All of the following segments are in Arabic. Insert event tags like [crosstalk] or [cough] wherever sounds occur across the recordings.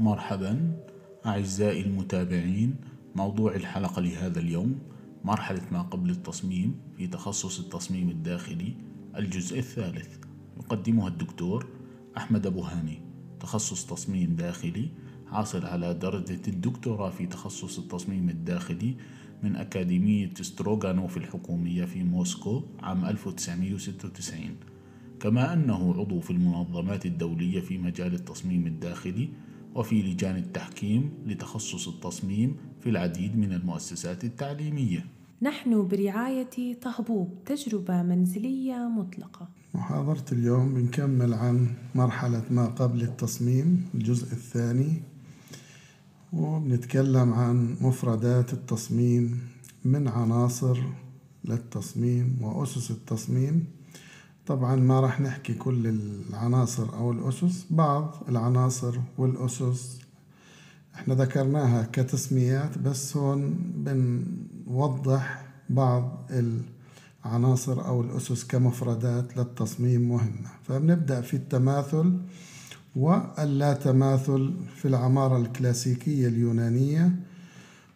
مرحبا أعزائي المتابعين موضوع الحلقة لهذا اليوم مرحلة ما قبل التصميم في تخصص التصميم الداخلي الجزء الثالث. يقدمها الدكتور أحمد أبو هاني تخصص تصميم داخلي حاصل على درجة الدكتوراه في تخصص التصميم الداخلي من أكاديمية ستروغانوف الحكومية في موسكو عام 1996 كما أنه عضو في المنظمات الدولية في مجال التصميم الداخلي وفي لجان التحكيم لتخصص التصميم في العديد من المؤسسات التعليمية. نحن برعاية طهبوب تجربة منزلية مطلقة. محاضرة اليوم بنكمل عن مرحلة ما قبل التصميم الجزء الثاني وبنتكلم عن مفردات التصميم من عناصر للتصميم وأسس التصميم. طبعا ما راح نحكي كل العناصر أو الأسس بعض العناصر والأسس إحنا ذكرناها كتسميات بس هون بنوضح بعض العناصر أو الأسس كمفردات للتصميم مهمة. فبنبدأ في التماثل واللا تماثل في العمارة الكلاسيكية اليونانية.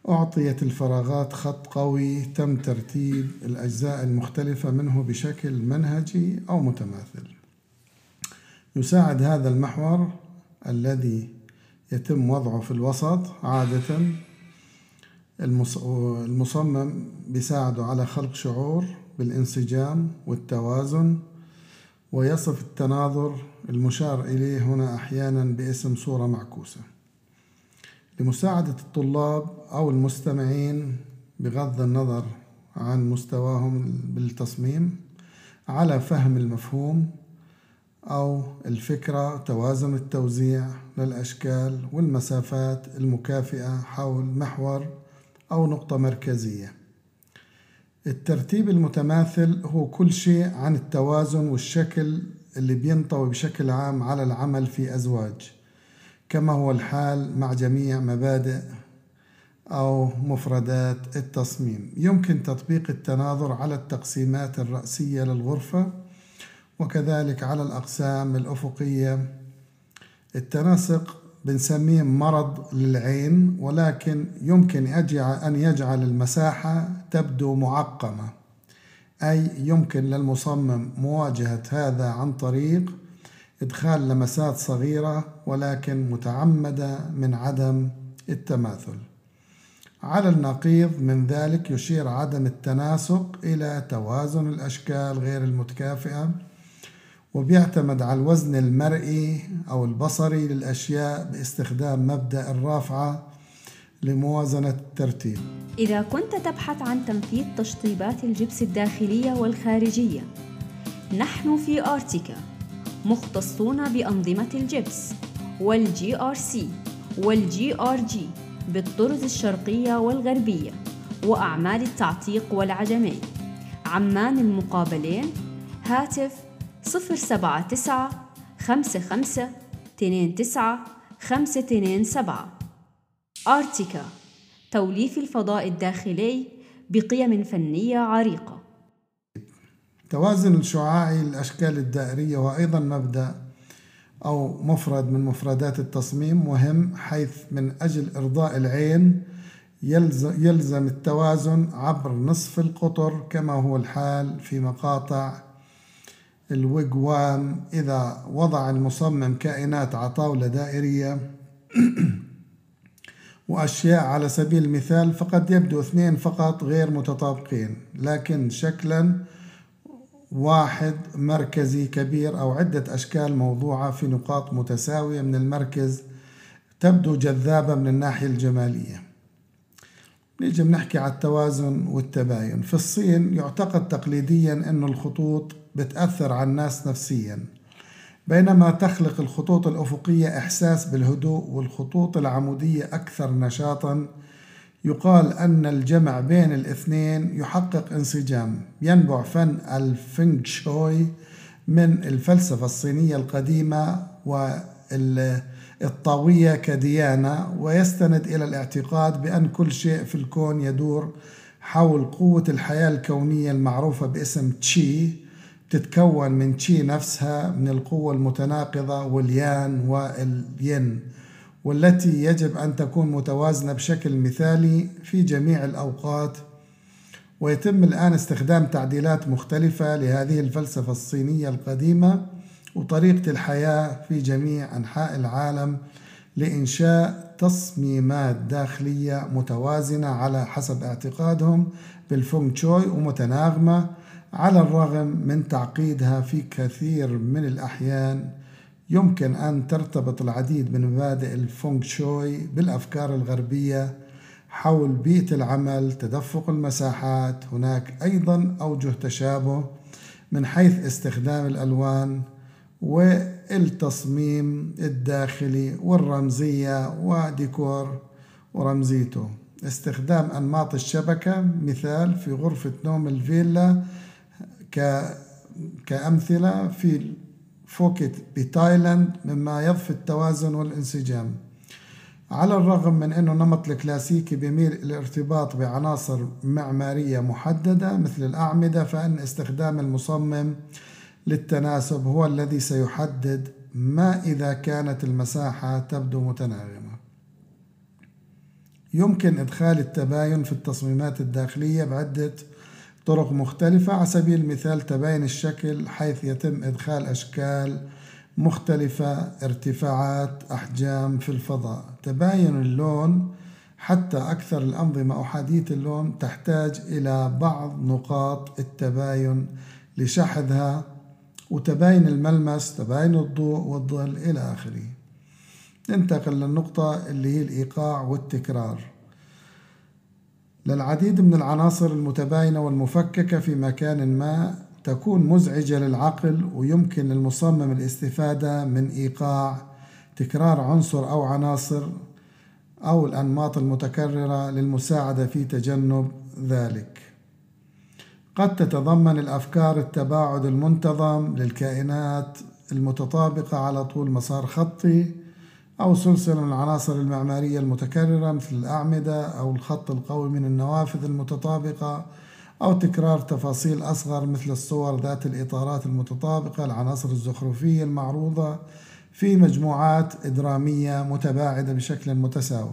أعطيت الفراغات خط قوي تم ترتيب الأجزاء المختلفة منه بشكل منهجي أو متماثل. يساعد هذا المحور الذي يتم وضعه في الوسط عادة. المصمم بيساعده على خلق شعور بالانسجام والتوازن ويصف التناظر المشار إليه هنا أحيانا باسم صورة معكوسة. لمساعدة الطلاب أو المستمعين بغض النظر عن مستواهم بالتصميم على فهم المفهوم أو الفكرة توازن التوزيع للأشكال والمسافات المكافئة حول محور أو نقطة مركزية. الترتيب المتماثل هو كل شيء عن التوازن والشكل اللي بينطوي بشكل عام على العمل في أزواج. كما هو الحال مع جميع مبادئ أو مفردات التصميم. يمكن تطبيق التناظر على التقسيمات الرأسية للغرفة وكذلك على الأقسام الأفقية. التناسق بنسميه مرض للعين ولكن يمكن أن يجعل المساحة تبدو معقمة أي يمكن للمصمم مواجهة هذا عن طريق إدخال لمسات صغيرة ولكن متعمدة من عدم التماثل. على النقيض من ذلك يشير عدم التناسق إلى توازن الأشكال غير المتكافئة وبيعتمد على الوزن المرئي أو البصري للأشياء باستخدام مبدأ الرافعة لموازنة الترتيب. إذا كنت تبحث عن تنفيذ تشطيبات الجبس الداخلية والخارجية نحن في آرتيكا. مختصون بأنظمة الجبس وال GRC وال GRG بالطرز الشرقية والغربية وأعمال التعتيق والعجمي. عمان المقابلين هاتف صفر سبعة تسعة خمسة خمسة تنين تسعة خمسة تنين سبعة. آرتيكا توليف الفضاء الداخلي بقيم فنية عريقة. توازن الشعاعي للأشكال الدائرية وأيضا مبدأ أو مفرد من مفردات التصميم مهم حيث من أجل إرضاء العين يلزم التوازن عبر نصف القطر كما هو الحال في مقاطع الوجوام إذا وضع المصمم كائنات على طاولة دائرية [clears throat] وأشياء على سبيل المثال فقد يبدو اثنين فقط غير متطابقين لكن شكلا واحد مركزي كبير أو عدة أشكال موضوعة في نقاط متساوية من المركز تبدو جذابة من الناحية الجمالية. نيجي بنحكي على التوازن والتباين. في الصين يعتقد تقليديا أن الخطوط بتأثر على الناس نفسيا بينما تخلق الخطوط الأفقية إحساس بالهدوء والخطوط العمودية أكثر نشاطا يقال أن الجمع بين الاثنين يحقق انسجام ينبع فن الفنغ شوي من الفلسفة الصينية القديمة والطاوية كديانة ويستند إلى الاعتقاد بأن كل شيء في الكون يدور حول قوة الحياة الكونية المعروفة باسم تشي تتكون من تشي نفسها من القوة المتناقضة واليان والين. والتي يجب أن تكون متوازنة بشكل مثالي في جميع الأوقات. ويتم الآن استخدام تعديلات مختلفة لهذه الفلسفة الصينية القديمة وطريقة الحياة في جميع أنحاء العالم لإنشاء تصميمات داخلية متوازنة على حسب اعتقادهم بالفونغ تشوي ومتناغمة على الرغم من تعقيدها في كثير من الأحيان. يمكن أن ترتبط العديد من مبادئ الفونغ شوي بالأفكار الغربية حول بيئة العمل تدفق المساحات هناك أيضا أوجه تشابه من حيث استخدام الألوان والتصميم الداخلي والرمزية وديكور ورمزيته. استخدام أنماط الشبكة مثال في غرفة نوم الفيلا كأمثلة في فوكيت بتايلاند مما يضفي التوازن والانسجام. على الرغم من أنه النمط الكلاسيكي بيميل الارتباط بعناصر معمارية محددة مثل الأعمدة فإن استخدام المصمم للتناسب هو الذي سيحدد ما إذا كانت المساحة تبدو متناغمة. يمكن إدخال التباين في التصميمات الداخلية بعدة طرق مختلفة على سبيل المثال تباين الشكل حيث يتم إدخال أشكال مختلفة ارتفاعات أحجام في الفضاء. تباين اللون حتى أكثر الأنظمة أحادية اللون تحتاج إلى بعض نقاط التباين لشحذها وتباين الملمس تباين الضوء والظل إلى آخره. ننتقل للنقطة اللي هي الإيقاع والتكرار. للعديد من العناصر المتباينة والمفككة في مكان ما تكون مزعجة للعقل ويمكن للمصمم الاستفادة من إيقاع تكرار عنصر أو عناصر أو الأنماط المتكررة للمساعدة في تجنب ذلك. قد تتضمن الأفكار التباعد المنتظم للكائنات المتطابقة على طول مسار خطي أو سلسلة من العناصر المعمارية المتكررة مثل الأعمدة أو الخط القوي من النوافذ المتطابقة أو تكرار تفاصيل أصغر مثل الصور ذات الإطارات المتطابقة العناصر الزخرفية المعروضة في مجموعات درامية متباعدة بشكل متساوي.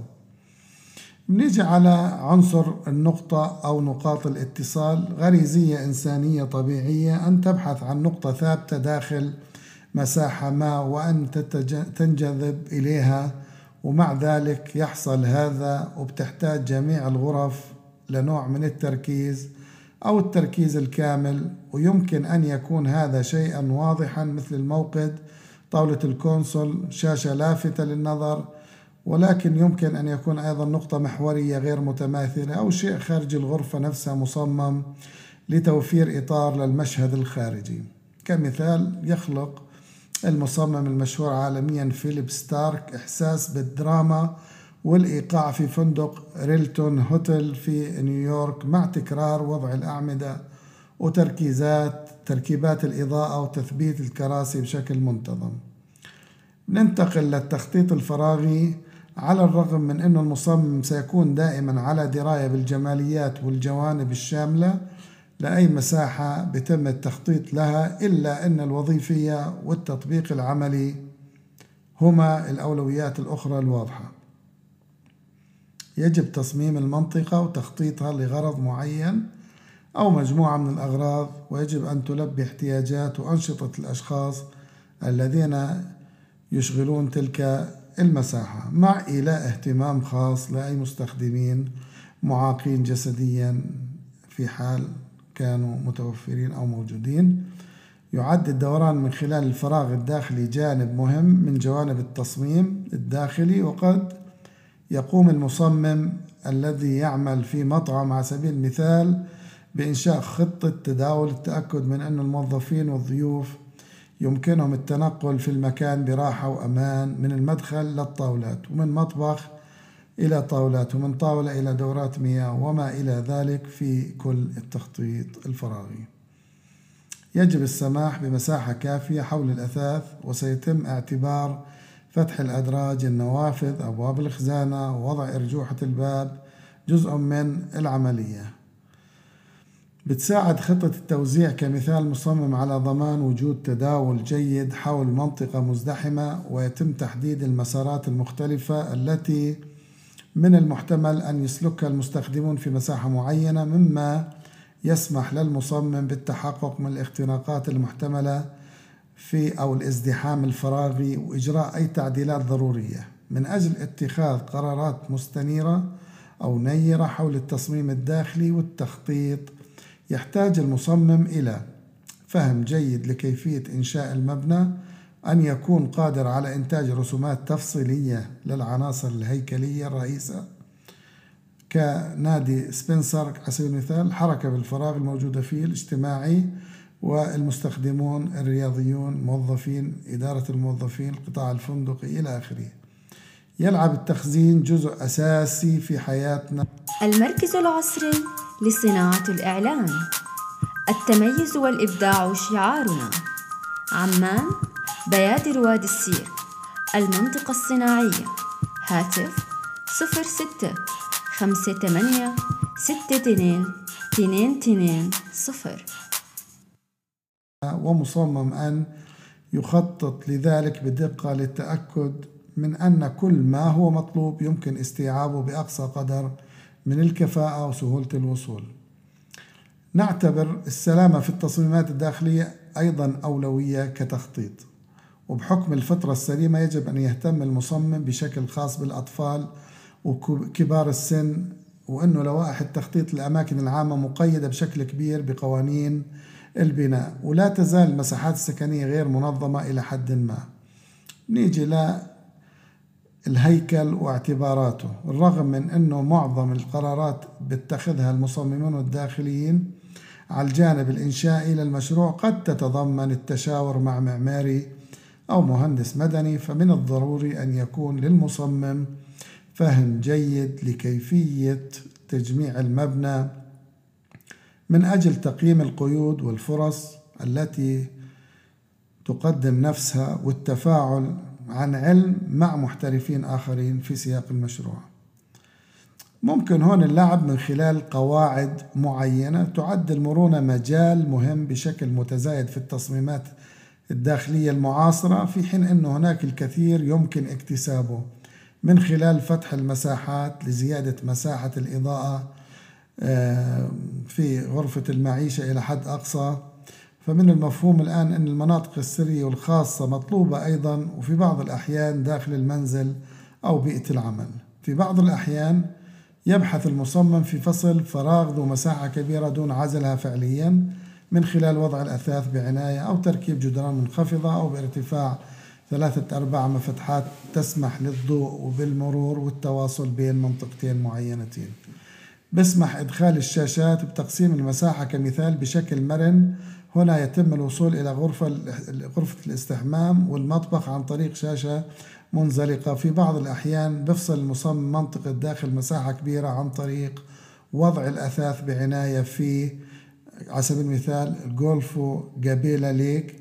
بنيجي على عنصر النقطة أو نقاط الاتصال. غريزية إنسانية طبيعية أن تبحث عن نقطة ثابتة داخل مساحة ما وأن تنجذب إليها ومع ذلك يحصل هذا وبتحتاج جميع الغرف لنوع من التركيز أو التركيز الكامل ويمكن أن يكون هذا شيئا واضحا مثل الموقد طاولة الكونسول شاشة لافتة للنظر ولكن يمكن أن يكون أيضا نقطة محورية غير متماثلة أو شيء خارج الغرفة نفسها مصمم لتوفير إطار للمشهد الخارجي. كمثال يخلق المصمم المشهور عالميا فيليب ستارك إحساس بالدراما والإيقاع في فندق Royalton Hotel في نيويورك مع تكرار وضع الأعمدة وتركيزات تركيبات الإضاءة وتثبيت الكراسي بشكل منتظم. ننتقل للتخطيط الفراغي على الرغم من أن المصمم سيكون دائما على دراية بالجماليات والجوانب الشاملة لأي مساحة بتم التخطيط لها إلا أن الوظيفية والتطبيق العملي هما الأولويات الأخرى الواضحة. يجب تصميم المنطقة وتخطيطها لغرض معين أو مجموعة من الأغراض ويجب أن تلبي احتياجات وأنشطة الأشخاص الذين يشغلون تلك المساحة مع إيلاء اهتمام خاص لأي مستخدمين معاقين جسديا في حال كانوا متوفرين أو موجودين. يعد الدوران من خلال الفراغ الداخلي جانب مهم من جوانب التصميم الداخلي وقد يقوم المصمم الذي يعمل في مطعم على سبيل المثال بإنشاء خطة تداول التأكد من أن الموظفين والضيوف يمكنهم التنقل في المكان براحة وأمان من المدخل للطاولات. ومن مطبخ إلى طاولات ومن طاولة إلى دورات مياه وما إلى ذلك في كل التخطيط الفراغي. يجب السماح بمساحة كافية حول الأثاث وسيتم اعتبار فتح الأدراج النوافذ أبواب الخزانة ووضع أرجوحة الباب جزء من العملية. بتساعد خطة التوزيع كمثال مصمم على ضمان وجود تداول جيد حول منطقة مزدحمة ويتم تحديد المسارات المختلفة التي من المحتمل أن يسلكها المستخدمون في مساحة معينة مما يسمح للمصمم بالتحقق من الاختناقات المحتملة في أو الازدحام الفراغي وإجراء أي تعديلات ضرورية. من أجل اتخاذ قرارات مستنيرة أو نيرة حول التصميم الداخلي والتخطيط يحتاج المصمم إلى فهم جيد لكيفية إنشاء المبنى أن يكون قادر على إنتاج رسومات تفصيلية للعناصر الهيكلية الرئيسة. كنادي سبنسر على سبيل المثال الحركة بالفراغ الموجودة فيه الاجتماعي والمستخدمون الرياضيون موظفين إدارة الموظفين القطاع الفندقي إلى آخره. يلعب التخزين جزء أساسي في حياتنا. المركز العصري لصناعة الإعلان. التميز والإبداع شعارنا. عمان بيادر وادي السير المنطقة الصناعية هاتف صفر ستة خمسة ثمانية ستة اثنين اثنين اثنين صفر ومصمم أن يخطط لذلك بدقة للتأكد من أن كل ما هو مطلوب يمكن استيعابه بأقصى قدر من الكفاءة وسهولة الوصول. نعتبر السلامة في التصميمات الداخلية أيضا أولوية كتخطيط. وبحكم الفترة السليمة يجب أن يهتم المصمم بشكل خاص بالأطفال وكبار السن وأنه لوائح التخطيط للأماكن العامة مقيدة بشكل كبير بقوانين البناء ولا تزال المساحات السكنية غير منظمة إلى حد ما. نيجي للهيكل واعتباراته بالرغم من أنه معظم القرارات بتخذها المصممون الداخليين على الجانب الإنشائي للمشروع قد تتضمن التشاور مع معماري أو مهندس مدني فمن الضروري أن يكون للمصمم فهم جيد لكيفية تجميع المبنى من أجل تقييم القيود والفرص التي تقدم نفسها والتفاعل عن علم مع محترفين آخرين في سياق المشروع. ممكن هون اللعب من خلال قواعد معينة تعد المرونة مجال مهم بشكل متزايد في التصميمات الداخلية المعاصرة في حين أن هناك الكثير يمكن اكتسابه. من خلال فتح المساحات لزيادة مساحة الإضاءة آه، في غرفة المعيشة إلى حد أقصى. فمن المفهوم الآن أن المناطق السرية والخاصة مطلوبة أيضا وفي بعض الأحيان داخل المنزل أو بيئة العمل. في بعض الأحيان يبحث المصمم في فصل فراغ ذو مساحة كبيرة دون عزلها فعليا. من خلال وضع الأثاث بعناية أو تركيب جدران منخفضة أو بارتفاع ثلاثة أرباع مفتحات تسمح للضوء وبالمرور والتواصل بين منطقتين معينتين. بسمح إدخال الشاشات بتقسيم المساحة كمثال بشكل مرن. هنا يتم الوصول إلى غرفة غرفة الاستحمام والمطبخ عن طريق شاشة منزلقة في بعض الأحيان بفصل المصمم منطقة داخل مساحة كبيرة عن طريق وضع الأثاث بعناية في على سبيل المثال جولفو جابيلا ليك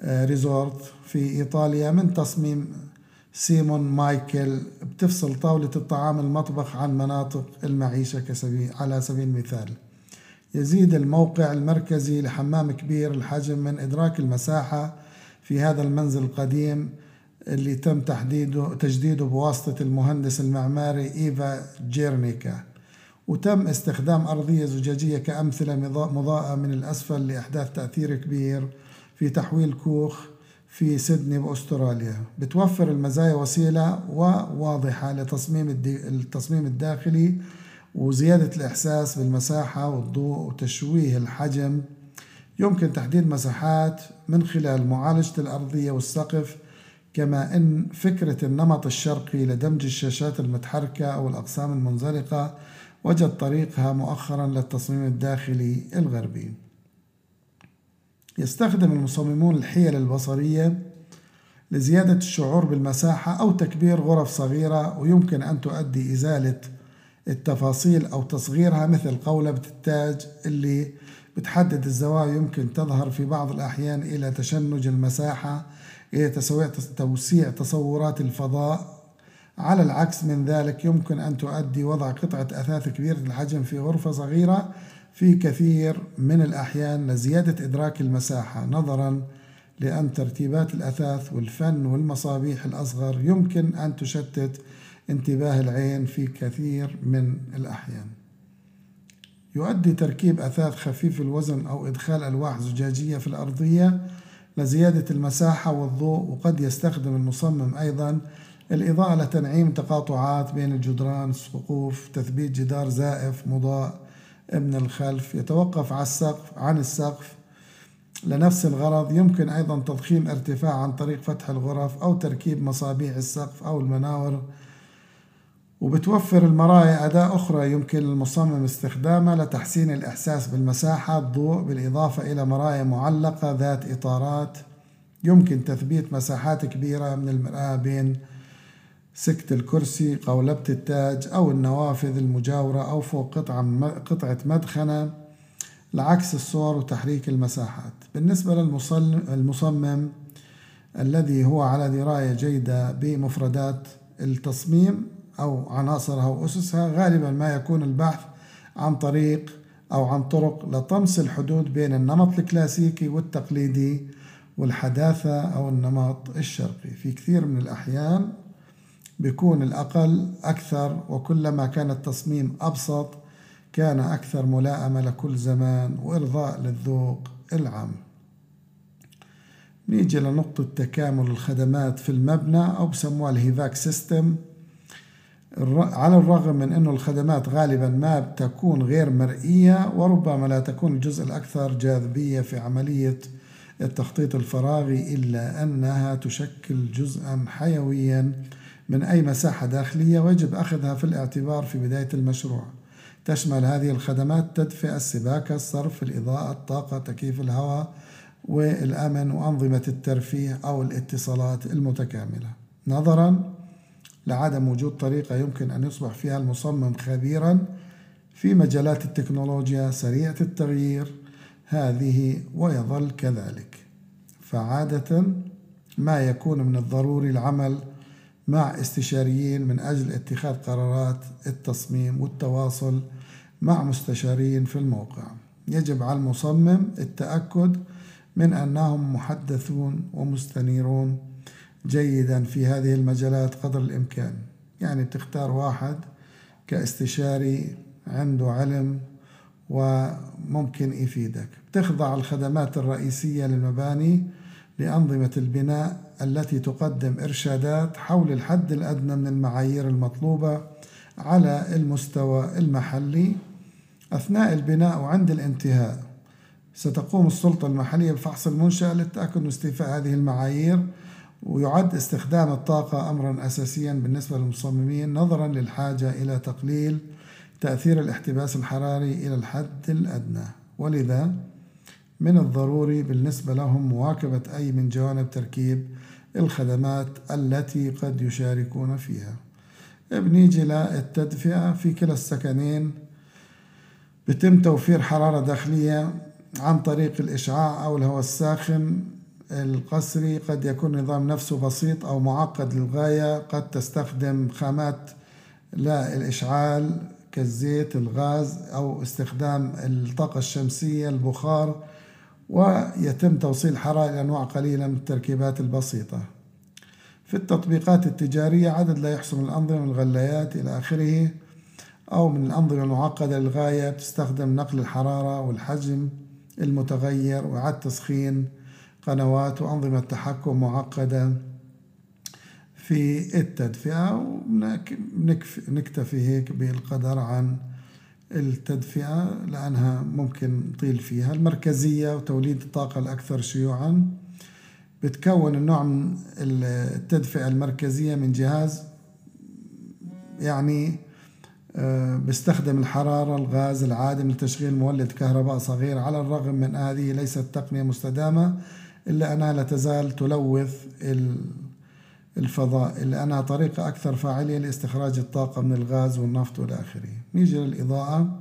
آه، resort في إيطاليا من تصميم سيمون مايكل بتفصل طاولة الطعام المطبخ عن مناطق المعيشة كسبيل على سبيل المثال. يزيد الموقع المركزي لحمام كبير الحجم من إدراك المساحة في هذا المنزل القديم اللي تم تحديده تجديده بواسطة المهندس المعماري إيفا جيرنيكا. وتم استخدام أرضية زجاجية كأمثلة مضاءة من الأسفل لإحداث تأثير كبير في تحويل كوخ في سيدني بأستراليا. بتوفر المزايا وسيلة وواضحة لتصميم التصميم الداخلي وزيادة الإحساس بالمساحة والضوء وتشويه الحجم. يمكن تحديد مساحات من خلال معالجة الأرضية والسقف كما أن فكرة النمط الشرقي لدمج الشاشات المتحركة أو الأقسام المنزلقة وجد طريقها مؤخرا للتصميم الداخلي الغربي. يستخدم المصممون الحيل البصرية لزيادة الشعور بالمساحة أو تكبير غرف صغيرة ويمكن أن تؤدي إزالة التفاصيل أو تصغيرها مثل قولبة التاج اللي بتحدد الزوايا يمكن تظهر في بعض الأحيان إلى تشنج المساحة إلى توسيع تصورات الفضاء على العكس من ذلك يمكن أن تؤدي وضع قطعة أثاث كبيرة الحجم في غرفة صغيرة في كثير من الأحيان لزيادة إدراك المساحة نظرا لأن ترتيبات الأثاث والفن والمصابيح الأصغر يمكن أن تشتت انتباه العين في كثير من الأحيان. يؤدي تركيب أثاث خفيف الوزن أو إدخال ألواح زجاجية في الأرضية لزيادة المساحة والضوء وقد يستخدم المصمم أيضا الإضاءة لتنعيم تقاطعات بين الجدران السقوف تثبيت جدار زائف مضاء من الخلف يتوقف على السقف عن السقف. لنفس الغرض يمكن أيضا تضخيم ارتفاع عن طريق فتح الغرف أو تركيب مصابيح السقف أو المناور. وبتوفر المرايا أداة أخرى يمكن للمصمم استخدامها لتحسين الإحساس بالمساحة الضوء بالإضافة إلى مرايا معلقة ذات إطارات. يمكن تثبيت مساحات كبيرة من المرآة بين سكت الكرسي قولبة التاج أو النوافذ المجاورة أو فوق قطعة مدخنة. لعكس الصور وتحريك المساحات. بالنسبة للمصمم الذي هو على دراية جيدة بمفردات التصميم أو عناصرها وأسسها غالبا ما يكون البحث عن طريق أو عن طرق لطمس الحدود بين النمط الكلاسيكي والتقليدي والحداثة أو النمط الشرقي. في كثير من الأحيان بيكون الأقل أكثر وكلما كان التصميم أبسط كان أكثر ملائمة لكل زمان وإرضاء للذوق العام. نيجي لنقطة تكامل الخدمات في المبنى أو بسموها ال HVAC system. على الرغم من أن الخدمات غالبا ما تكون غير مرئية وربما لا تكون الجزء الأكثر جاذبية في عملية التخطيط الفراغي إلا أنها تشكل جزءا حيويا من أي مساحة داخلية ويجب أخذها في الاعتبار في بداية المشروع. تشمل هذه الخدمات تدفئة السباكة الصرف الإضاءة الطاقة تكييف الهواء والأمن وأنظمة الترفيه أو الاتصالات المتكاملة. نظرا لعدم وجود طريقة يمكن أن يصبح فيها المصمم خبيرا في مجالات التكنولوجيا سريعة التغيير هذه ويظل كذلك. فعادة ما يكون من الضروري العمل مع استشاريين من أجل اتخاذ قرارات التصميم والتواصل مع مستشارين في الموقع. يجب على المصمم التأكد من أنهم محدثون ومستنيرون جيدا في هذه المجالات قدر الإمكان. يعني بتختار واحد كاستشاري عنده علم وممكن يفيدك. بتخضع الخدمات الرئيسية للمباني لأنظمة البناء التي تقدم إرشادات حول الحد الأدنى من المعايير المطلوبة على المستوى المحلي أثناء البناء وعند الانتهاء. ستقوم السلطة المحلية بفحص المنشأة للتأكد من استيفاء هذه المعايير ويعد استخدام الطاقة أمرا أساسيا بالنسبة للمصممين نظرا للحاجة إلى تقليل تأثير الاحتباس الحراري إلى الحد الأدنى. ولذا من الضروري بالنسبة لهم مواكبة أي من جوانب تركيب الخدمات التي قد يشاركون فيها. بنيجي للتدفئة في كلا السكنين بتم توفير حرارة داخلية عن طريق الإشعاع أو الهواء الساخن. القسري قد يكون النظام نفسه بسيط أو معقد للغاية. قد تستخدم خامات للإشعال كالزيت الغاز أو استخدام الطاقة الشمسية البخار ويتم توصيل إلى أنواع قليلة من التركيبات البسيطة. في التطبيقات التجارية عدد لا يحصر من الأنظمة الغلايات إلى آخره أو من الأنظمة المعقدة للغاية تستخدم نقل الحرارة والحجم المتغير وإعادة تسخين قنوات وأنظمة تحكم معقدة في التدفئة. ونكتفي هيك بالقدر عن التدفئة لأنها ممكن نطيل فيها. المركزية وتوليد الطاقة الأكثر شيوعا. بتكون النوع من التدفئة المركزية من جهاز يعني آه، بيستخدم الحرارة الغاز العادم لتشغيل مولد كهرباء صغير. على الرغم من هذه ليست تقنية مستدامة إلا أنها لا تزال تلوث الفضاء إلا أنها طريقة أكثر فاعلية لاستخراج الطاقة من الغاز والنفط والى آخره. نيجي للإضاءة.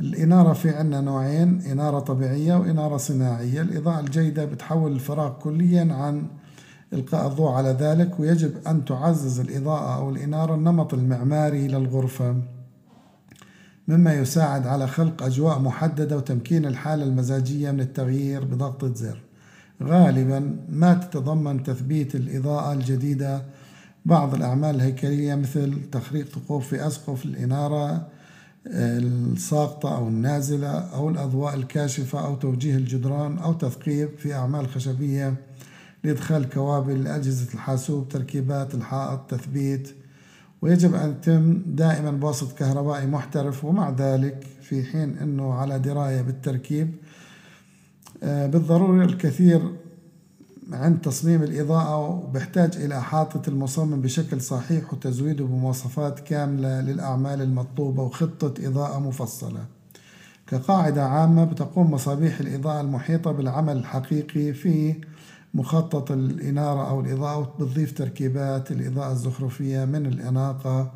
الإنارة في عنا نوعين إنارة طبيعية وإنارة صناعية. الإضاءة الجيدة بتحول الفراغ كليا عن إلقاء الضوء على ذلك ويجب أن تعزز الإضاءة أو الإنارة النمط المعماري للغرفة. مما يساعد على خلق أجواء محددة وتمكين الحالة المزاجية من التغيير بضغطة زر. غالبا ما تتضمن تثبيت الإضاءة الجديدة. بعض الأعمال الهيكلية مثل تخريق ثقوب في أسقف الإنارة الساقطة أو النازلة أو الأضواء الكاشفة أو توجيه الجدران أو تثقيب في أعمال خشبية لإدخال كوابل لأجهزة الحاسوب تركيبات الحائط تثبيت. ويجب أن يتم دائما بواسط كهربائي محترف ومع ذلك في حين أنه على دراية بالتركيب آه، بالضرورة الكثير عند تصميم الإضاءة وبحتاج إلى إحاطة المصمم بشكل صحيح وتزويده بمواصفات كاملة للأعمال المطلوبة وخطة إضاءة مفصلة. كقاعدة عامة بتقوم مصابيح الإضاءة المحيطة بالعمل الحقيقي في مخطط الإنارة أو الإضاءة وبتضيف تركيبات الإضاءة الزخرفية من الأناقة.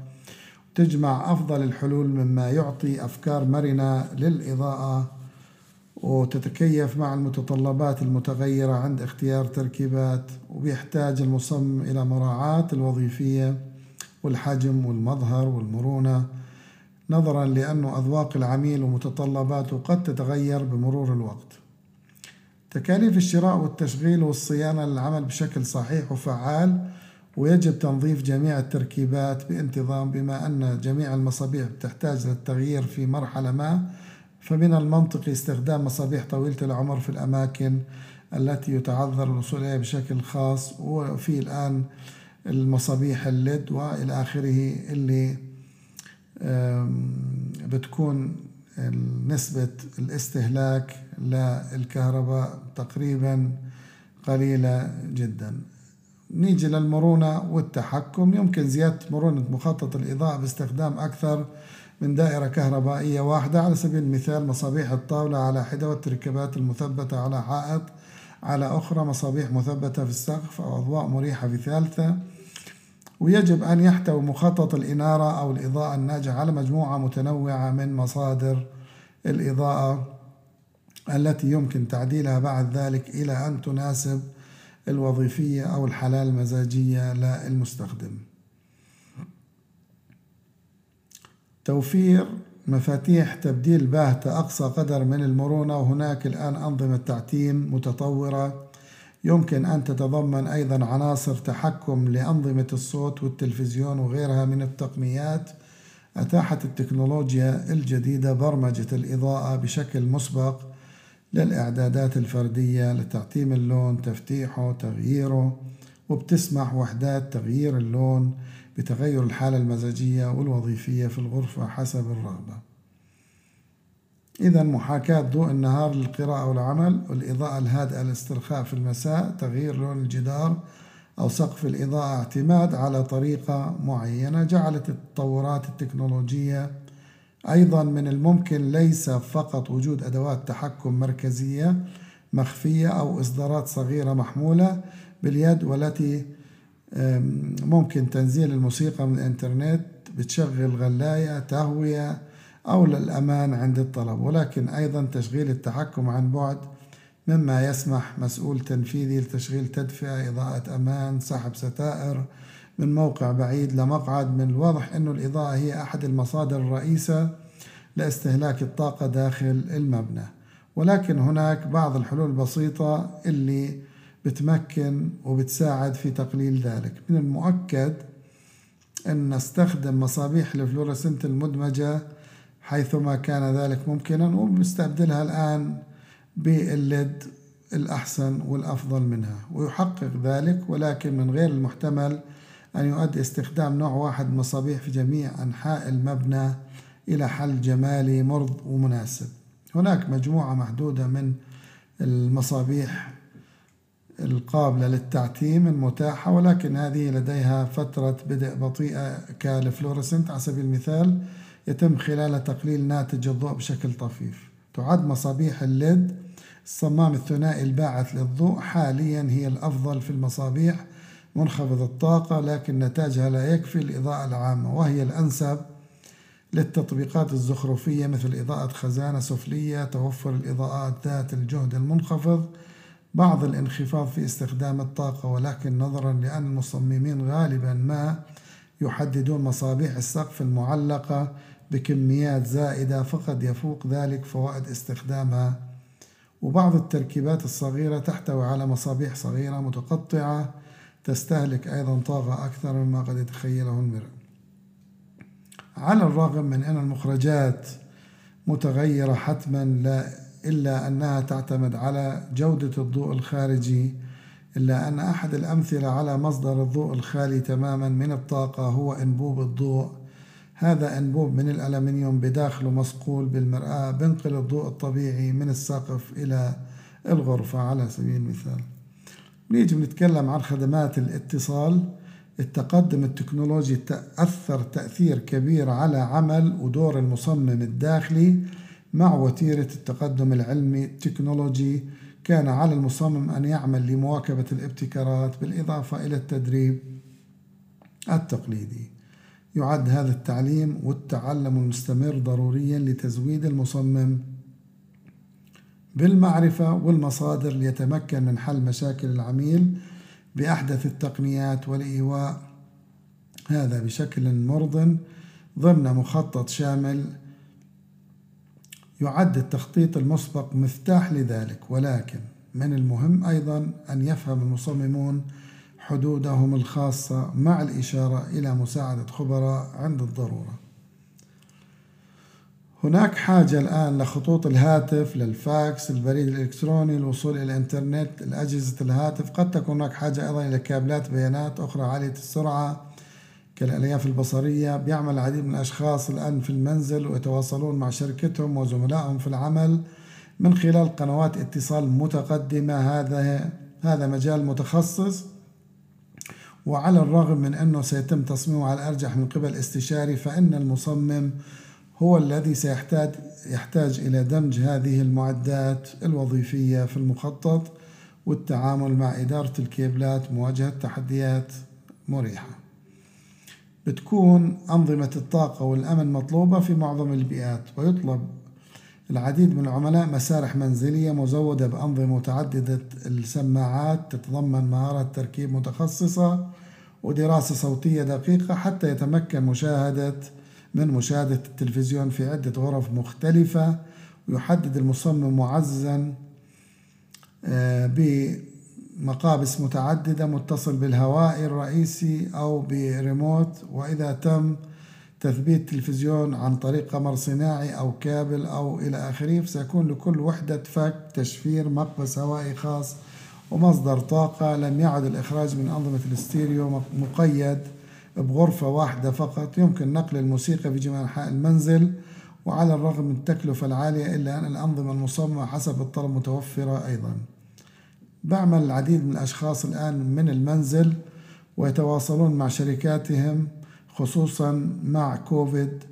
تجمع أفضل الحلول مما يعطي أفكار مرنة للإضاءة. وتتكيف مع المتطلبات المتغيرة عند اختيار تركيبات وبيحتاج المصمم إلى مراعاة الوظيفية والحجم والمظهر والمرونة نظرا لأن أذواق العميل ومتطلباته قد تتغير بمرور الوقت. تكاليف الشراء والتشغيل والصيانة للعمل بشكل صحيح وفعال ويجب تنظيف جميع التركيبات بانتظام بما أن جميع المصابيح تحتاج للتغيير في مرحلة ما فمن المنطقي استخدام مصابيح طويلة العمر في الأماكن التي يتعذر الوصول إليها بشكل خاص وفي الآن المصابيح الليد وإلى آخره اللي بتكون نسبة الاستهلاك للكهرباء تقريبا قليلة جدا. نيجي للمرونة والتحكم. يمكن زيادة مرونة مخطط الإضاءة باستخدام أكثر من دائرة كهربائية واحدة على سبيل المثال مصابيح الطاولة على حدة والتركيبات المثبتة على حائط على أخرى مصابيح مثبتة في السقف أو أضواء مريحة في ثالثة. ويجب أن يحتوي مخطط الإنارة أو الإضاءة الناجحة على مجموعة متنوعة من مصادر الإضاءة التي يمكن تعديلها بعد ذلك إلى أن تناسب الوظيفية أو الحالة المزاجية للمستخدم. توفير مفاتيح تبديل باهتة أقصى قدر من المرونة وهناك الآن أنظمة تعتيم متطورة يمكن أن تتضمن أيضا عناصر تحكم لأنظمة الصوت والتلفزيون وغيرها من التقنيات أتاحت التكنولوجيا الجديدة برمجة الإضاءة بشكل مسبق للإعدادات الفردية لتعتيم اللون تفتيحه تغييره وبتسمح وحدات تغيير اللون بتغير الحالة المزاجية والوظيفية في الغرفة حسب الرغبة. إذا محاكاة ضوء النهار للقراءة والعمل والإضاءة الهادئة للاسترخاء في المساء تغيير لون الجدار أو سقف الإضاءة اعتماد على طريقة معينة جعلت التطورات التكنولوجية أيضا من الممكن ليس فقط وجود أدوات تحكم مركزية مخفية أو إصدارات صغيرة محمولة باليد والتي ممكن تنزيل الموسيقى من الإنترنت بتشغل غلاية تهوية أو للأمان عند الطلب. ولكن أيضا تشغيل التحكم عن بعد مما يسمح مسؤول تنفيذي لتشغيل تدفئة إضاءة أمان سحب ستائر من موقع بعيد لمقعد. من الواضح أن الإضاءة هي أحد المصادر الرئيسة لاستهلاك الطاقة داخل المبنى. ولكن هناك بعض الحلول البسيطة اللي بتمكن وبتساعد في تقليل ذلك. من المؤكد أن نستخدم مصابيح الفلورسنت المدمجة حيثما كان ذلك ممكنا وبنستبدلها الآن بال LED الأحسن والأفضل منها ويحقق ذلك ولكن من غير المحتمل أن يؤدي استخدام نوع واحد مصابيح في جميع أنحاء المبنى إلى حل جمالي مرض ومناسب. هناك مجموعة محدودة من المصابيح القابلة للتعتيم المتاحة ولكن هذه لديها فترة بدء بطيئة كالفلورسنت على سبيل المثال يتم خلال تقليل ناتج الضوء بشكل طفيف. تعد مصابيح ال LED الصمام الثنائي الباعث للضوء حاليا هي الأفضل في المصابيح منخفض الطاقة لكن نتاجها لا يكفي الإضاءة العامة وهي الأنسب للتطبيقات الزخرفية مثل إضاءة خزانة سفلية توفر الإضاءات ذات الجهد المنخفض بعض الانخفاض في استخدام الطاقة ولكن نظرا لأن المصممين غالبا ما يحددون مصابيح السقف المعلقة بكميات زائدة فقد يفوق ذلك فوائد استخدامها. وبعض التركيبات الصغيرة تحتوي على مصابيح صغيرة متقطعة تستهلك أيضا طاقة أكثر مما قد يتخيله المرء. على الرغم من أن المخرجات متغيرة حتما لا إلا أنها تعتمد على جودة الضوء الخارجي إلا أن أحد الأمثلة على مصدر الضوء الخالي تماما من الطاقة هو أنبوب الضوء. هذا أنبوب من الألمنيوم بداخله مصقول بالمرآة بنقل الضوء الطبيعي من السقف إلى الغرفة على سبيل المثال. نيجي بنتكلم عن خدمات الاتصال. التقدم التكنولوجي تأثر تأثير كبير على عمل ودور المصمم الداخلي. مع وتيرة التقدم العلمي التكنولوجي كان على المصمم أن يعمل لمواكبة الابتكارات بالإضافة إلى التدريب التقليدي. يعد هذا التعليم والتعلم المستمر ضروريا لتزويد المصمم بالمعرفة والمصادر ليتمكن من حل مشاكل العميل بأحدث التقنيات والإيواء. هذا بشكل مرض ضمن مخطط شامل يعد التخطيط المسبق مفتاح لذلك ولكن من المهم أيضا أن يفهم المصممون حدودهم الخاصة مع الإشارة إلى مساعدة خبراء عند الضرورة. هناك حاجة الآن لخطوط الهاتف للفاكس البريد الإلكتروني الوصول إلى الإنترنت الأجهزة الهاتف. قد تكون هناك حاجة أيضا إلى كابلات بيانات أخرى عالية السرعة. كالألياف البصرية بيعمل العديد من الأشخاص الآن في المنزل ويتواصلون مع شركتهم وزملائهم في العمل من خلال قنوات اتصال متقدمة. هذا هذا مجال متخصص وعلى الرغم من أنه سيتم تصميمه على الأرجح من قبل استشاري فإن المصمم هو الذي سيحتاج يحتاج إلى دمج هذه المعدات الوظيفية في المخطط والتعامل مع إدارة الكيبلات مواجهة تحديات مريحة. بتكون أنظمة الطاقة والأمن مطلوبة في معظم البيئات ويطلب العديد من العملاء مسارح منزلية مزودة بأنظمة متعددة السماعات تتضمن مهارات تركيب متخصصة ودراسة صوتية دقيقة حتى يتمكن مشاهدة من مشاهدة التلفزيون في عدة غرف مختلفة ويحدد المصمم معززا آه، بمقابس متعددة متصل بالهوائي الرئيسي أو بريموت وإذا تم تثبيت تلفزيون عن طريق قمر صناعي أو كابل أو إلى آخره سيكون لكل وحدة فك تشفير مقبس هوائي خاص ومصدر طاقة لم يعد الإخراج من أنظمة الاستيريو مقيد بغرفة واحدة فقط. يمكن نقل الموسيقى في جميع أنحاء المنزل وعلى الرغم من التكلفة العالية إلا أن الأنظمة المصممة حسب الطلب متوفرة أيضا. بعمل العديد من الأشخاص الآن من المنزل ويتواصلون مع شركاتهم خصوصا مع كوفيد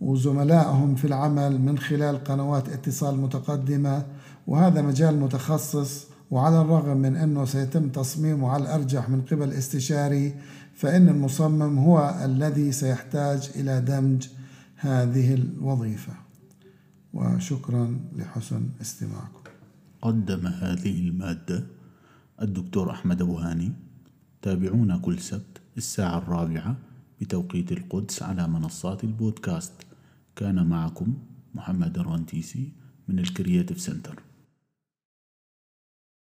وزملائهم في العمل من خلال قنوات اتصال متقدمة. وهذا مجال متخصص وعلى الرغم من أنه سيتم تصميمه على الأرجح من قبل استشاري فإن المصمم هو الذي سيحتاج إلى دمج هذه الوظيفة. وشكرا لحسن استماعكم. قدم هذه المادة الدكتور أحمد أبو هاني. تابعونا كل سبت الساعة الرابعة بتوقيت القدس على منصات البودكاست. كان معكم محمد الرنتيسي من ال Creative Center.